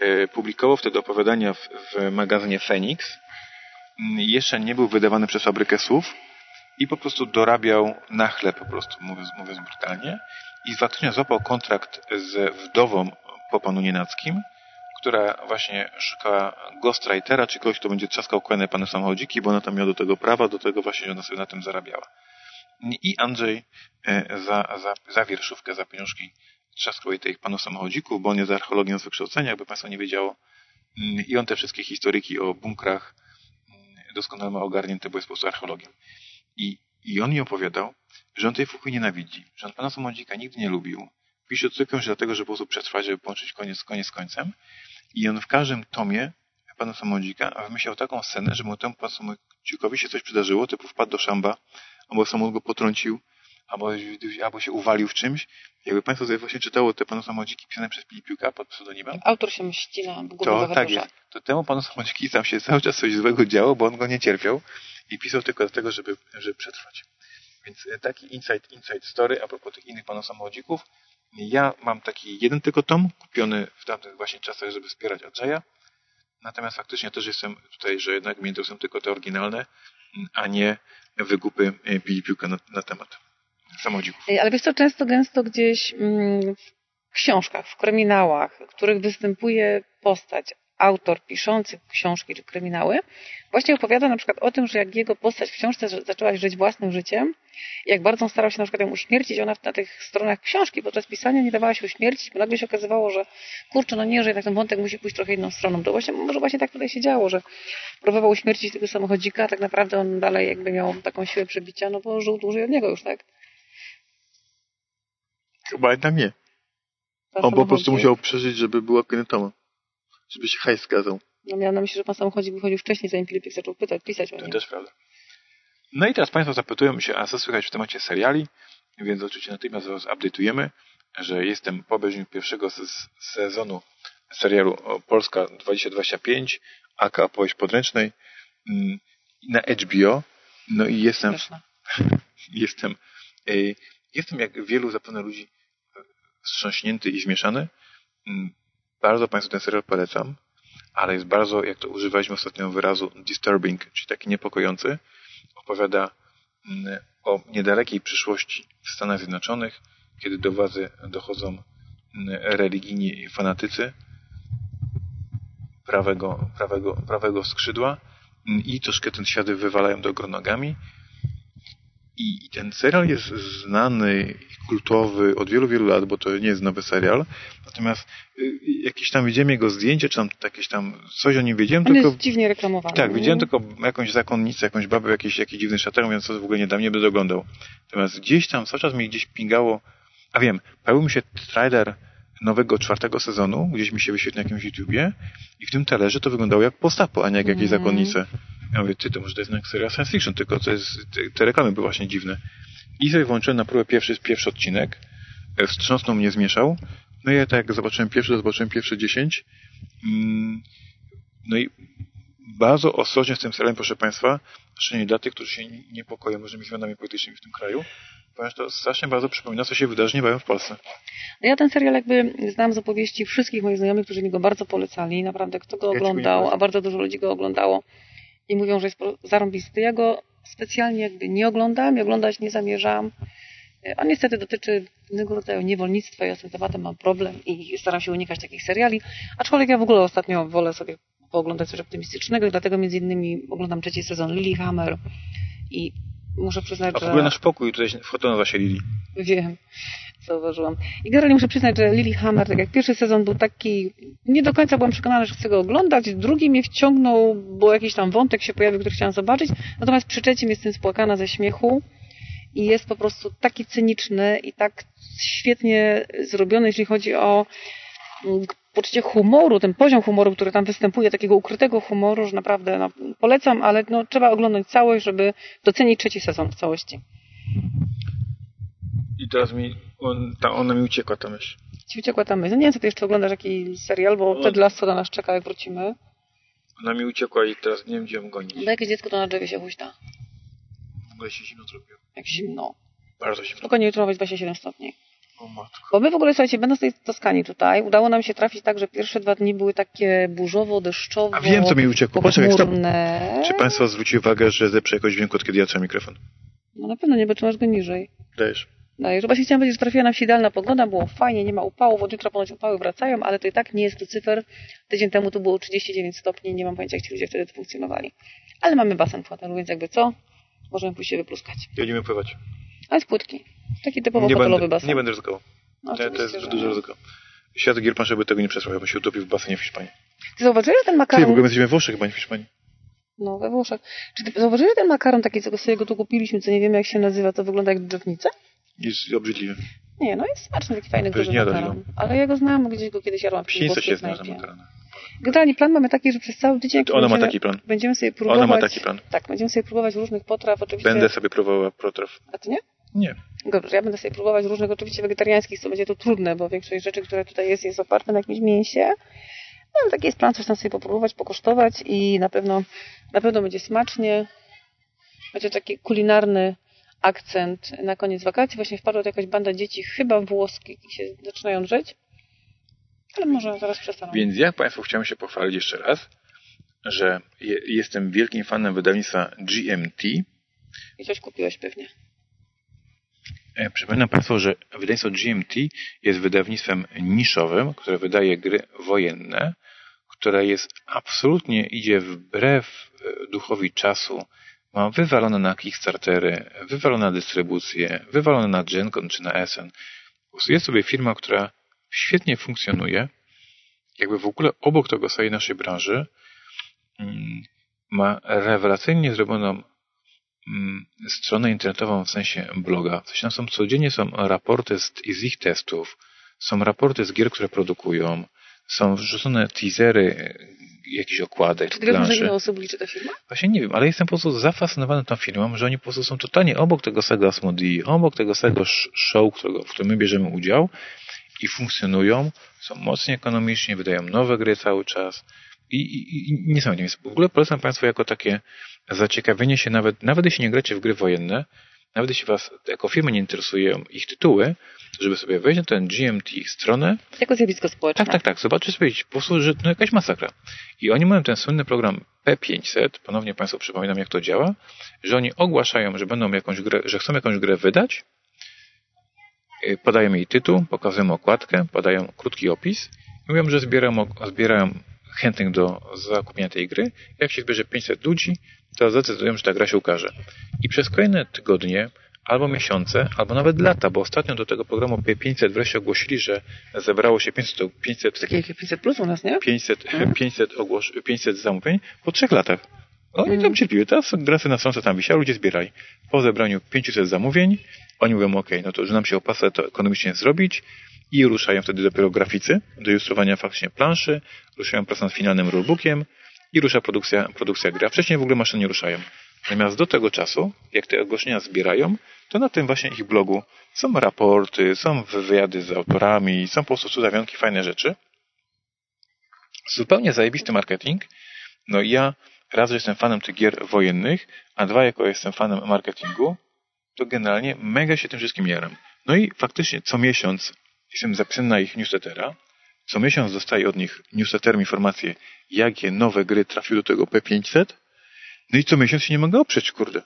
yy, publikował wtedy opowiadania w, w magazynie Phoenix. Yy, jeszcze nie był wydawany przez fabrykę słów, i po prostu dorabiał na chleb, po prostu mówiąc, mówiąc brutalnie. I faktycznie złapał kontrakt z wdową po panu Nienackim, która właśnie szukała ghostwritera, czy kogoś, kto będzie trzaskał kolejne panu samochodziki, bo ona tam miała do tego prawa, do tego właśnie ona sobie na tym zarabiała. I Andrzej e, za, za, za wierszówkę, za pieniążki trzaskał jej tych panów samochodzików, bo on jest archeologiem z wykształcenia, jakby Państwo nie wiedziało. Mm, I on te wszystkie historyki o bunkrach mm, doskonale ma ogarnięte, bo jest po prostu archeologiem. I, I on mi opowiadał, że on tej fuchy nienawidzi, że on pana samochodzika nigdy nie lubił. Pisze cykl, że dlatego, że po prostu przetrwać, żeby połączyć koniec, koniec z końcem. I on w każdym tomie pana samochodzika wymyślał taką scenę, że mu temu panu samochodzikowi się coś przydarzyło, typu wpadł do szamba, albo samochód go potrącił, albo, albo się uwalił w czymś. Jakby Państwo sobie właśnie czytało te panu samochodziki pisane przez Pilipiuka pod pseudonimem. Autor się mści na To tak jest. To temu panu samochodziki tam się cały czas coś złego działo, bo on go nie cierpiał i pisał tylko dlatego, żeby, żeby przetrwać. Więc e, taki insight, insight story a propos tych innych panów samochodzików. Ja mam taki jeden tylko tom, kupiony w tamtych właśnie czasach, żeby wspierać Andrzeja. Natomiast faktycznie też jestem tutaj, że jednak to są tylko te oryginalne, a nie wygupy e, pili piłkę na, na temat Ale wiesz co, często, gęsto gdzieś mm, w książkach, w kryminałach, w których występuje postać, autor piszący książki czy kryminały, właśnie opowiada na przykład o tym, że jak jego postać w książce zaczęła żyć własnym życiem, jak bardzo starał się na przykład ją uśmiercić, ona na tych stronach książki podczas pisania nie dawała się uśmiercić, bo nagle się okazywało, że kurczę, no nie, że jednak ten wątek musi pójść trochę inną stroną. To właśnie, może właśnie tak tutaj się działo, że próbował uśmiercić tego samochodzika, a tak naprawdę on dalej jakby miał taką siłę przebicia, no bo żył dłużej od niego już, tak? Chyba jednak nie. On po prostu musiał przeżyć, żeby była kinetoma żeby się hajs zgadzał. No miałem na myśli, że pan samochodzik wychodził wcześniej, zanim Filipik zaczął pytać, pisać o nim. To też prawda. No i teraz Państwo zapytują się, a co słychać w temacie seriali, więc oczywiście natychmiast Was update'ujemy, że jestem po obejrzeniu pierwszego sezonu serialu Polska 2025, AK Opowieść Podręcznej mm, na HBO. No i jestem, [LAUGHS] jestem, jestem jak wielu zapewne ludzi wstrząśnięty i zmieszany. Mm, bardzo Państwu ten serial polecam, ale jest bardzo, jak to używaliśmy ostatnio wyrazu, disturbing, czyli taki niepokojący. Opowiada mm, o niedalekiej przyszłości w Stanach Zjednoczonych, kiedy do władzy dochodzą mm, religijni fanatycy prawego, prawego, prawego skrzydła i troszkę ten świat wywalają do góry nogami i, ten serial jest znany i kultowy od wielu, wielu lat, bo to nie jest nowy serial. Natomiast y, jakieś tam widziałem jego zdjęcie, czy tam jakieś tam coś o nim wiedziałem. On tylko, jest dziwnie reklamowany. Tak, widziałem tylko jakąś zakonnicę, jakąś babę, jakiś, jakiś dziwny szater, więc to w ogóle nie dam, nie będę oglądał. Natomiast gdzieś tam cały czas mi gdzieś pingało, a wiem, pojawił mi się trailer nowego czwartego sezonu, gdzieś mi się wyświetlił na jakimś YouTubie i w tym talerze to wyglądało jak postapo, a nie jak jakieś mm. zakonnice. Ja mówię, ty, to może to jest jak serial science fiction, tylko to jest, te, te reklamy były właśnie dziwne. I sobie włączyłem na próbę pierwszy, pierwszy odcinek, e, wstrząsnął mnie, zmieszał. No i ja tak jak zobaczyłem pierwszy, to zobaczyłem pierwsze dziesięć. Mm, no i bardzo ostrożnie z tym serialem, proszę Państwa, szczególnie dla tych, którzy się niepokoją różnymi zmianami politycznymi w tym kraju, ponieważ to strasznie bardzo przypomina, co się wydarzy niebawem w Polsce. No ja ten serial jakby znam z opowieści wszystkich moich znajomych, którzy mi go bardzo polecali. Naprawdę, kto go ja oglądał, a bardzo dużo ludzi go oglądało i mówią, że jest zarąbisty. Ja go specjalnie jakby nie oglądam i oglądać nie zamierzam. On niestety dotyczy innego rodzaju niewolnictwa. Ja z tym tematem mam problem i staram się unikać takich seriali. Aczkolwiek ja w ogóle ostatnio wolę sobie pooglądać coś optymistycznego i dlatego między innymi oglądam trzeci sezon Lilyhammer i muszę przyznać, A że... A w ogóle nasz pokój tutaj w się Lily. Wiem zauważyłam. I generalnie muszę przyznać, że Lily Hammer, tak jak pierwszy sezon był taki, nie do końca byłam przekonana, że chcę go oglądać, drugi mnie wciągnął, bo jakiś tam wątek się pojawił, który chciałam zobaczyć, natomiast przy trzecim jestem spłakana ze śmiechu i jest po prostu taki cyniczny i tak świetnie zrobiony, jeśli chodzi o poczucie humoru, ten poziom humoru, który tam występuje, takiego ukrytego humoru, że naprawdę no, polecam, ale no, trzeba oglądać całość, żeby docenić trzeci sezon w całości. I teraz mi, on, ta, ona mi uciekła ta myśl. Ci uciekła ta myśl. No nie wiem, co ty jeszcze oglądasz jakiś serial, bo Ted Lasso na nas czeka, jak wrócimy. Ona mi uciekła i teraz nie wiem, gdzie ją gonić. No jakieś dziecko to na drzewie się huśta. W ogóle się zimno zrobiło. Jak zimno. Bardzo zimno. Spokojnie jutro ma być 27 stopni. Bo my w ogóle, słuchajcie, będąc w tej Toskanii tutaj, udało nam się trafić tak, że pierwsze dwa dni były takie burzowo, deszczowo, A wiem, co mi uciekło. Poczekaj, stop. Czy Państwo zwrócili uwagę, że zeprzę jakoś dźwięku, od kiedy ja trzymam mikrofon? No na pewno nie, bo trzymasz go niżej. Dajesz. No i właśnie chciałam powiedzieć, że trafiła nam się idealna pogoda, było fajnie, nie ma upałów, od jutra ponoć upały wracają, ale to i tak nie jest Lucyfer. Tydzień temu tu było 39 stopni, nie mam pojęcia, jak ci ludzie wtedy funkcjonowali. Ale mamy basen w hotelu, więc jakby co, możemy pójść się wypluskać. Jedziemy pływać. A jest płytki. Taki typowo nie hotelowy basen. Nie będę ryzykował. No, to, to jest że... duże ryzyko. Świat gier żeby tego nie przesłał, bo się utopił w basenie w Hiszpanii. Ty zauważyłeś ten makaron? Ty, w ogóle jesteśmy we Włoszech, chyba nie w Hiszpanii. No, we Włoszech. Czy ty zauważyłeś ten makaron taki, co sobie go tu kupiliśmy, co nie wiemy jak się nazywa, to wygląda jak drzewnica? Jest obrzydliwy. Nie, no jest smaczny, taki fajny duży makaron. Ale ja go znam, gdzieś go kiedyś jadłam Świństwo się zna makarona. Generalnie plan mamy taki, że przez cały tydzień... Ona ma taki plan. Będziemy sobie próbować... Ona ma taki plan. Tak, będziemy sobie próbować różnych potraw, oczywiście... Będę sobie próbował potraw. A ty nie? Nie. Dobrze, ja będę sobie próbować różnych oczywiście wegetariańskich, co będzie to trudne, bo większość rzeczy, które tutaj jest, jest oparte na jakimś mięsie. No ale taki jest plan, coś tam sobie popróbować, pokosztować i na pewno, na pewno będzie smacznie. Będzie taki kulinarny akcent na koniec wakacji. Właśnie wpadła to jakaś banda dzieci, chyba włoskich, i się zaczynają drzeć. Ale może zaraz przestaną. Więc ja Państwu chciałem się pochwalić jeszcze raz, że je, jestem wielkim fanem wydawnictwa GMT. I coś kupiłeś pewnie. E, przypominam Państwu, że wydawnictwo GMT jest wydawnictwem niszowym, które wydaje gry wojenne, które jest absolutnie idzie wbrew e, duchowi czasu. Mam wywalone na Kickstartery, wywalone na dystrybucję, wywalone na GenCon czy na Essen. Jest sobie firma, która świetnie funkcjonuje, jakby w ogóle obok tego swojej naszej branży. Mm, ma rewelacyjnie zrobioną stronę internetową w sensie bloga. W sensie tam są codziennie są raporty z, z ich testów, są raporty z gier, które produkują, są wrzucone teasery jakiś okładek. Czy ty wiesz, że ile osób liczy ta firma? Właśnie nie wiem, ale jestem po prostu zafascynowany tą firmą, że oni po prostu są totalnie obok tego samego Asmodee, obok tego samego show, którego, w którym my bierzemy udział i funkcjonują, są mocniej ekonomicznie, wydają nowe gry cały czas i, i, i niesamowite. Więc w ogóle polecam Państwu jako takie zaciekawienie się nawet, nawet jeśli nie gracie w gry wojenne, nawet jeśli Was jako firmy nie interesują ich tytuły, żeby sobie wejść na ten GMT stronę. Jako zjawisko społeczne. Tak, tak, tak. Zobaczyć sobie po prostu, że no jakaś masakra. I oni mają ten słynny program P500, ponownie Państwu przypominam, jak to działa, że oni ogłaszają, że będą jakąś grę, że chcą jakąś grę wydać, y, podają jej tytuł, pokazują okładkę, podają krótki opis i mówią, że zbierają, zbierają chętnych do zakupienia tej gry. Jak się zbierze 500 ludzi, to zdecydują, że ta gra się ukaże. I przez kolejne tygodnie, albo miesiące, albo nawet lata, bo ostatnio do tego programu P500 wreszcie ogłosili, że zebrało się 500, 500, Takie 500 plus u nas, nie? 500, 500, ogłos, 500 zamówień po trzech latach. Oni tam cierpliwie. Teraz gra sobie na stronce tam wisiała, ludzie zbierali. Po zebraniu 500 zamówień, oni mówią, ok, no to że nam się opłaca to ekonomicznie zrobić i ruszają wtedy dopiero graficy do ilustrowania faktycznie planszy, ruszają pracę nad finalnym rulebookiem i rusza produkcja, produkcja gry. A wcześniej w ogóle maszyny nie ruszają. Natomiast do tego czasu, jak te ogłoszenia zbierają, to na tym właśnie ich blogu są raporty, są wywiady z autorami, są po prostu cudowionki, fajne rzeczy. Zupełnie zajebisty marketing. No i ja raz, że jestem fanem tych gier wojennych, a dwa, jako jestem fanem marketingu, to generalnie mega się tym wszystkim jaram. No i faktycznie co miesiąc jestem na ich newslettera. Co miesiąc dostaję od nich newsletterem informacje, jakie nowe gry trafiły do tego P500. No i co miesiąc się nie mogę oprzeć, kurde.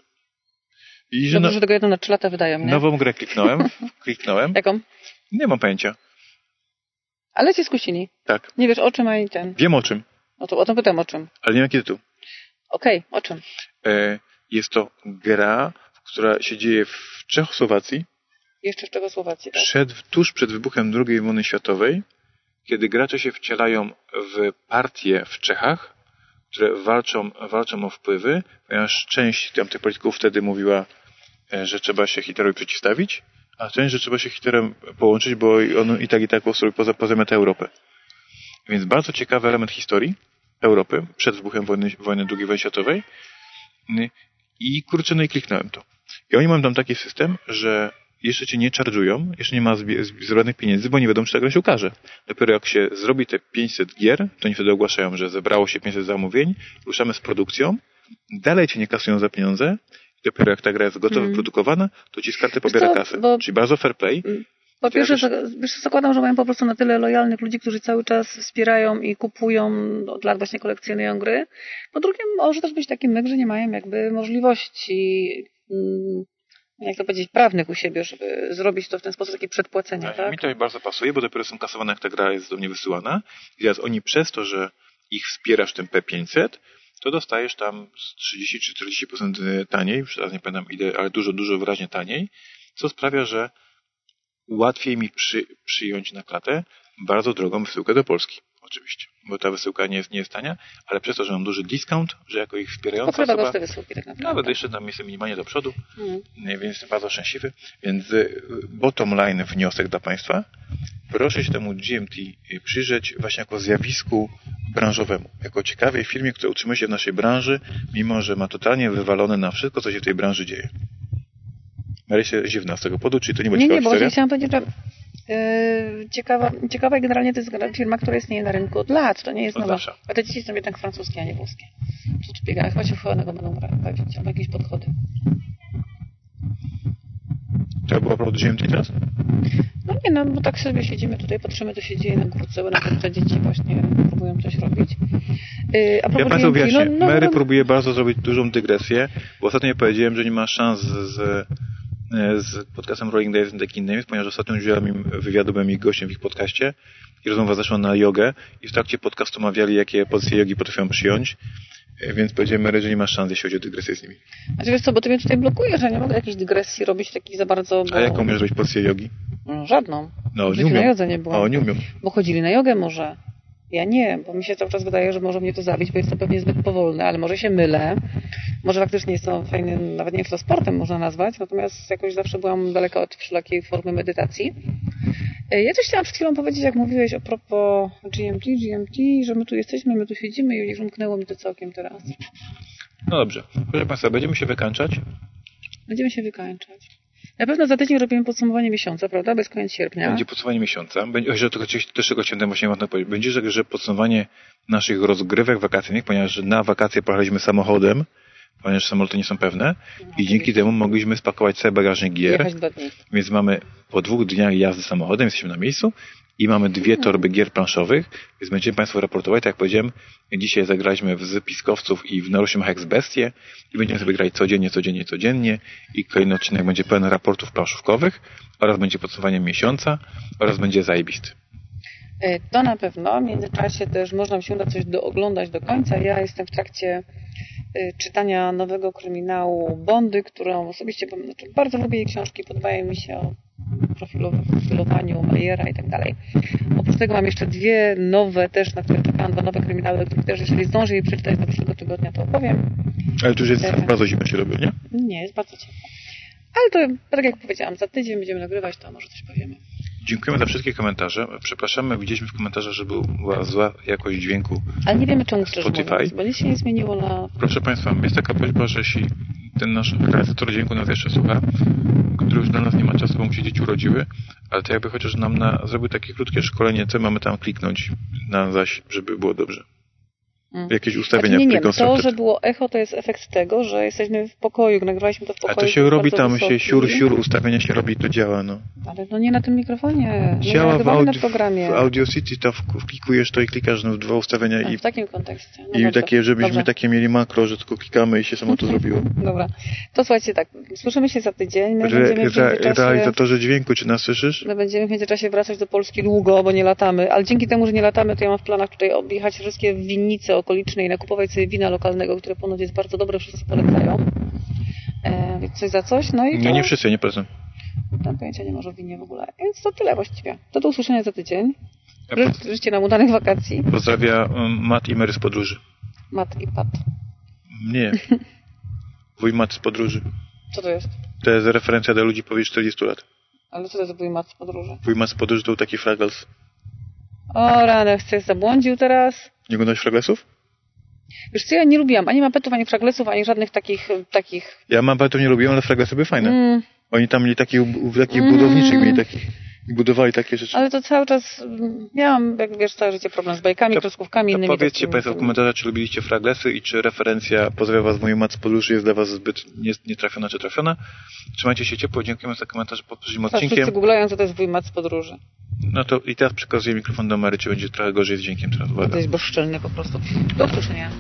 I że Dobrze, no, że tego jedną na 3 lata wydają, nie? Nową grę kliknąłem. [LAUGHS] kliknąłem. Jaką? Nie mam pojęcia. Ale cię skusili. Tak. Nie wiesz o czym ani ten. Wiem o czym. No to o tym pytam o czym. Ale nie wiem jaki tytuł. Okej, okay, o czym? E, jest to gra, która się dzieje w Czechosłowacji. Jeszcze w Czechosłowacji, tak? Przed, tuż przed wybuchem II wojny światowej, kiedy gracze się wcielają w partie w Czechach, które walczą, walczą o wpływy, ponieważ część tam tych polityków wtedy mówiła, e, że trzeba się Hitlerowi przeciwstawić, a część, że trzeba się Hitlerem połączyć, bo on i tak i tak sobie poza, pozamiata Europę. Więc bardzo ciekawy element historii Europy przed wybuchem wojny, wojny II wojny światowej. I kurczę, no i kliknąłem to. I oni mają tam taki system, że jeszcze cię nie charge'ują, jeszcze nie ma zebranych pieniędzy, bo nie wiadomo, czy ta gra się ukaże. Dopiero jak się zrobi te 500 gier, to oni wtedy ogłaszają, że zebrało się 500 zamówień, ruszamy z produkcją, dalej cię nie kasują za pieniądze, i dopiero jak ta gra jest gotowa, mm. produkowana, to ci z karty pobiera kasę. Bo... Czyli bardzo fair play. Mm. Po pierwsze, wiesz, zakładam, że mają po prostu na tyle lojalnych ludzi, którzy cały czas wspierają i kupują, od lat właśnie kolekcjonują gry. Po drugie, może też być taki myk, że nie mają jakby możliwości mm, jak to powiedzieć, prawnych u siebie, żeby zrobić to w ten sposób, takie przedpłacenie, tak? tak? Mi to bardzo pasuje, bo dopiero są kasowane, jak ta gra jest do mnie wysyłana. I teraz oni przez to, że ich wspierasz tym P500, to dostajesz tam 30 czy 40% taniej, już teraz nie pamiętam ile, ale dużo, dużo wyraźnie taniej, co sprawia, że łatwiej mi przy, przyjąć na klatę bardzo drogą wysyłkę do Polski oczywiście, bo ta wysyłka nie jest, nie jest tania, ale przez to, że mam duży discount, że jako ich wspierająca Pokrywa osoba... koszty wysyłki tak naprawdę. Nawet jeszcze tam jestem minimalnie do przodu, mm. więc jestem bardzo szczęśliwy. Więc y, bottom line wniosek dla Państwa, proszę się temu GMT przyjrzeć właśnie jako zjawisku branżowemu, jako ciekawej firmie, która utrzymuje się w naszej branży, mimo że ma totalnie wywalone na wszystko, co się w tej branży dzieje. Marysia Ziwna z tego powodu, czyli to nie będzie Nie, nie, bo chciałam powiedzieć, że ciekawa, ciekawa generalnie to jest firma, która istnieje na rynku od lat. To nie jest nowa. A te dzieci są jednak francuskie, a nie włoskie. Rzecz biega. Chyba się uchwalonego będą bawić. Albo jakieś podchody. To było pro GMT teraz? No nie, no bo tak sobie siedzimy tutaj, patrzymy, co się dzieje na górce, bo nawet te dzieci właśnie próbują coś robić. Yy, a ja Państwu wyjaśnię. No, no, Mary no, próbuje bardzo zrobić dużą dygresję, bo ostatnio powiedziałem, że nie ma szans z z podcastem Rolling Days and the Names, ponieważ ostatnio udzielałem im wywiadu, byłem ich gościem w ich podcaście i rozmowa zaszła na jogę i w trakcie podcastu omawiali, jakie pozycje jogi potrafią przyjąć. E, więc powiedziałem Mary, że nie ma szans, jeśli chodzi o dygresję z nimi. A wiesz co, bo ty mnie tutaj blokujesz, że nie mogę jakiejś dygresji robić takich za bardzo... Bo... A jaką umiesz robić pozycję jogi? No, żadną. No, nie umiem. na jodze nie było. O, nie umiem. Bo chodzili na jogę może. Ja nie, bo mi się cały czas wydaje, że może mnie to zabić, bo jest to pewnie zbyt powolne, ale może się mylę. Może faktycznie jest to fajnym, nawet nie wiem, to sportem można nazwać, natomiast jakoś zawsze byłam daleka od wszelakiej formy medytacji. E, ja też chciałam przed chwilą powiedzieć, jak mówiłeś a propos GMT, GMT, że my tu jesteśmy, my tu siedzimy i już umknęło mi to całkiem teraz. No dobrze. Proszę Państwa, będziemy się wykańczać? Będziemy się wykańczać. Na pewno za tydzień robimy podsumowanie miesiąca, prawda? Bez koniec sierpnia. Będzie podsumowanie miesiąca. Będzie, że to, też tego chciałem właśnie powiedzieć. Będzie, że, że podsumowanie naszych rozgrywek wakacyjnych, ponieważ na wakacje pojechaliśmy samochodem, ponieważ samoloty nie są pewne i dzięki temu mogliśmy spakować sobie bagażnik gier, więc mamy po dwóch dniach jazdy samochodem, jesteśmy na miejscu i mamy dwie torby gier planszowych, więc będziemy Państwu raportować, tak jak powiedziałem, dzisiaj zagraliśmy w Piskowców i w Naruszym Hex Bestie i będziemy sobie grać codziennie, codziennie, codziennie i kolejny odcinek będzie pełen raportów planszówkowych oraz będzie podsumowaniem miesiąca oraz będzie zajebisty. E, To na pewno. W międzyczasie też można się uda coś dooglądać do końca. Ja jestem w trakcie e, czytania nowego kryminału Bondy, którą osobiście znaczy bardzo lubię jej książki, podobają mi się o profilowaniu Majera i tak dalej. Oprócz tego mam jeszcze dwie nowe też, na które czekałam, dwa nowe kryminały, których też jeżeli zdążę je przeczytać do przyszłego tygodnia, to opowiem. Ale tu już jest E. bardzo zimno się robi, nie? Nie, jest bardzo ciepło. Ale to, tak jak powiedziałam, za tydzień będziemy nagrywać, to może coś powiemy. Dziękujemy za wszystkie komentarze. Przepraszamy, widzieliśmy w komentarzach, że była zła jakość dźwięku. Ale nie wiemy czemu Spotify? mówiąc, bo nic się nie zmieniło na Proszę Państwa, jest taka prośba, że jeśli ten nasz realizator dźwięku nas jeszcze słucha, który już dla nas nie ma czasu, bo mu się dzieci urodziły, ale to jakby chociaż nam na, zrobił takie krótkie szkolenie, co mamy tam kliknąć na zaś, żeby było dobrze. Mm. Jakieś Znaczy, ustawienia nie, nie, to, że było echo, to jest efekt tego, że jesteśmy w pokoju, nagrywaliśmy to w A pokoju. to się robi tam, się wysoki. siur, siur, ustawienia się robi, to działa, no. Ale no nie na tym mikrofonie. Nie Działa w, nagrywamy na Audi, programie. w Audio City, to wklikujesz to i klikasz no, dwa ustawienia A, i, w takim kontekście. No i dobrze, takie, żebyśmy dobrze. takie mieli makro, że tylko klikamy i się samo to [LAUGHS] zrobiło. Dobra. To słuchajcie tak, słyszymy się za tydzień. My Re, będziemy re, realizatorze dźwięku, czy nas słyszysz? My będziemy w międzyczasie wracać do Polski długo, bo nie latamy, ale dzięki temu, że nie latamy, to ja mam w planach tutaj objechać wszystkie winnice okoliczne i nakupować sobie wina lokalnego, które ponoć jest bardzo dobre, wszyscy polecają. E, więc coś za coś, no i Nie, to... nie wszyscy, nie polecam. Tam pojęcia nie może o winie w ogóle. Więc to tyle właściwie. To do usłyszenia za tydzień. Ja Ży- Życzcie nam udanych wakacji. Pozdrawia um, Matt i Mary z podróży. Mat i pat. Nie. [LAUGHS] Wuj Matt z podróży. Co to jest? To jest referencja do ludzi powyżej 40 lat. Ale co to jest wuj mat z podróży? Wuj Matt z podróży to był taki Fraggles. O rany, chcesz zabłądził teraz? Nie oglądałeś Fragglesów? Wiesz co, ja nie lubiłam ani mapetów, ani fraglesów, ani żadnych takich, takich... Ja to nie lubiłem, ale Fragglesy były fajne. Mm, Oni tam mieli takich, takich Mm. budowniczych, mieli takich, budowali takie rzeczy. ale to cały czas... mm, Miałam, jak wiesz, całe życie problem z bajkami, To- kreskówkami, To innymi powiedzcie takimi- Państwo w komentarzach, czy lubiliście Fragglesy i czy referencja Pozdrawia Was mój Matt z podróży jest dla Was zbyt nie- nietrafiona czy trafiona. Trzymajcie się ciepło, dziękujemy za komentarz pod poprzednim wszyscy odcinkiem. googlają, co to jest wuj mat z podróży. No to i teraz przekazuję mikrofon do Mary, czy będzie trochę gorzej z dźwiękiem teraz. Uwaga. To jest bezczelny po prostu. Do usłyszenia.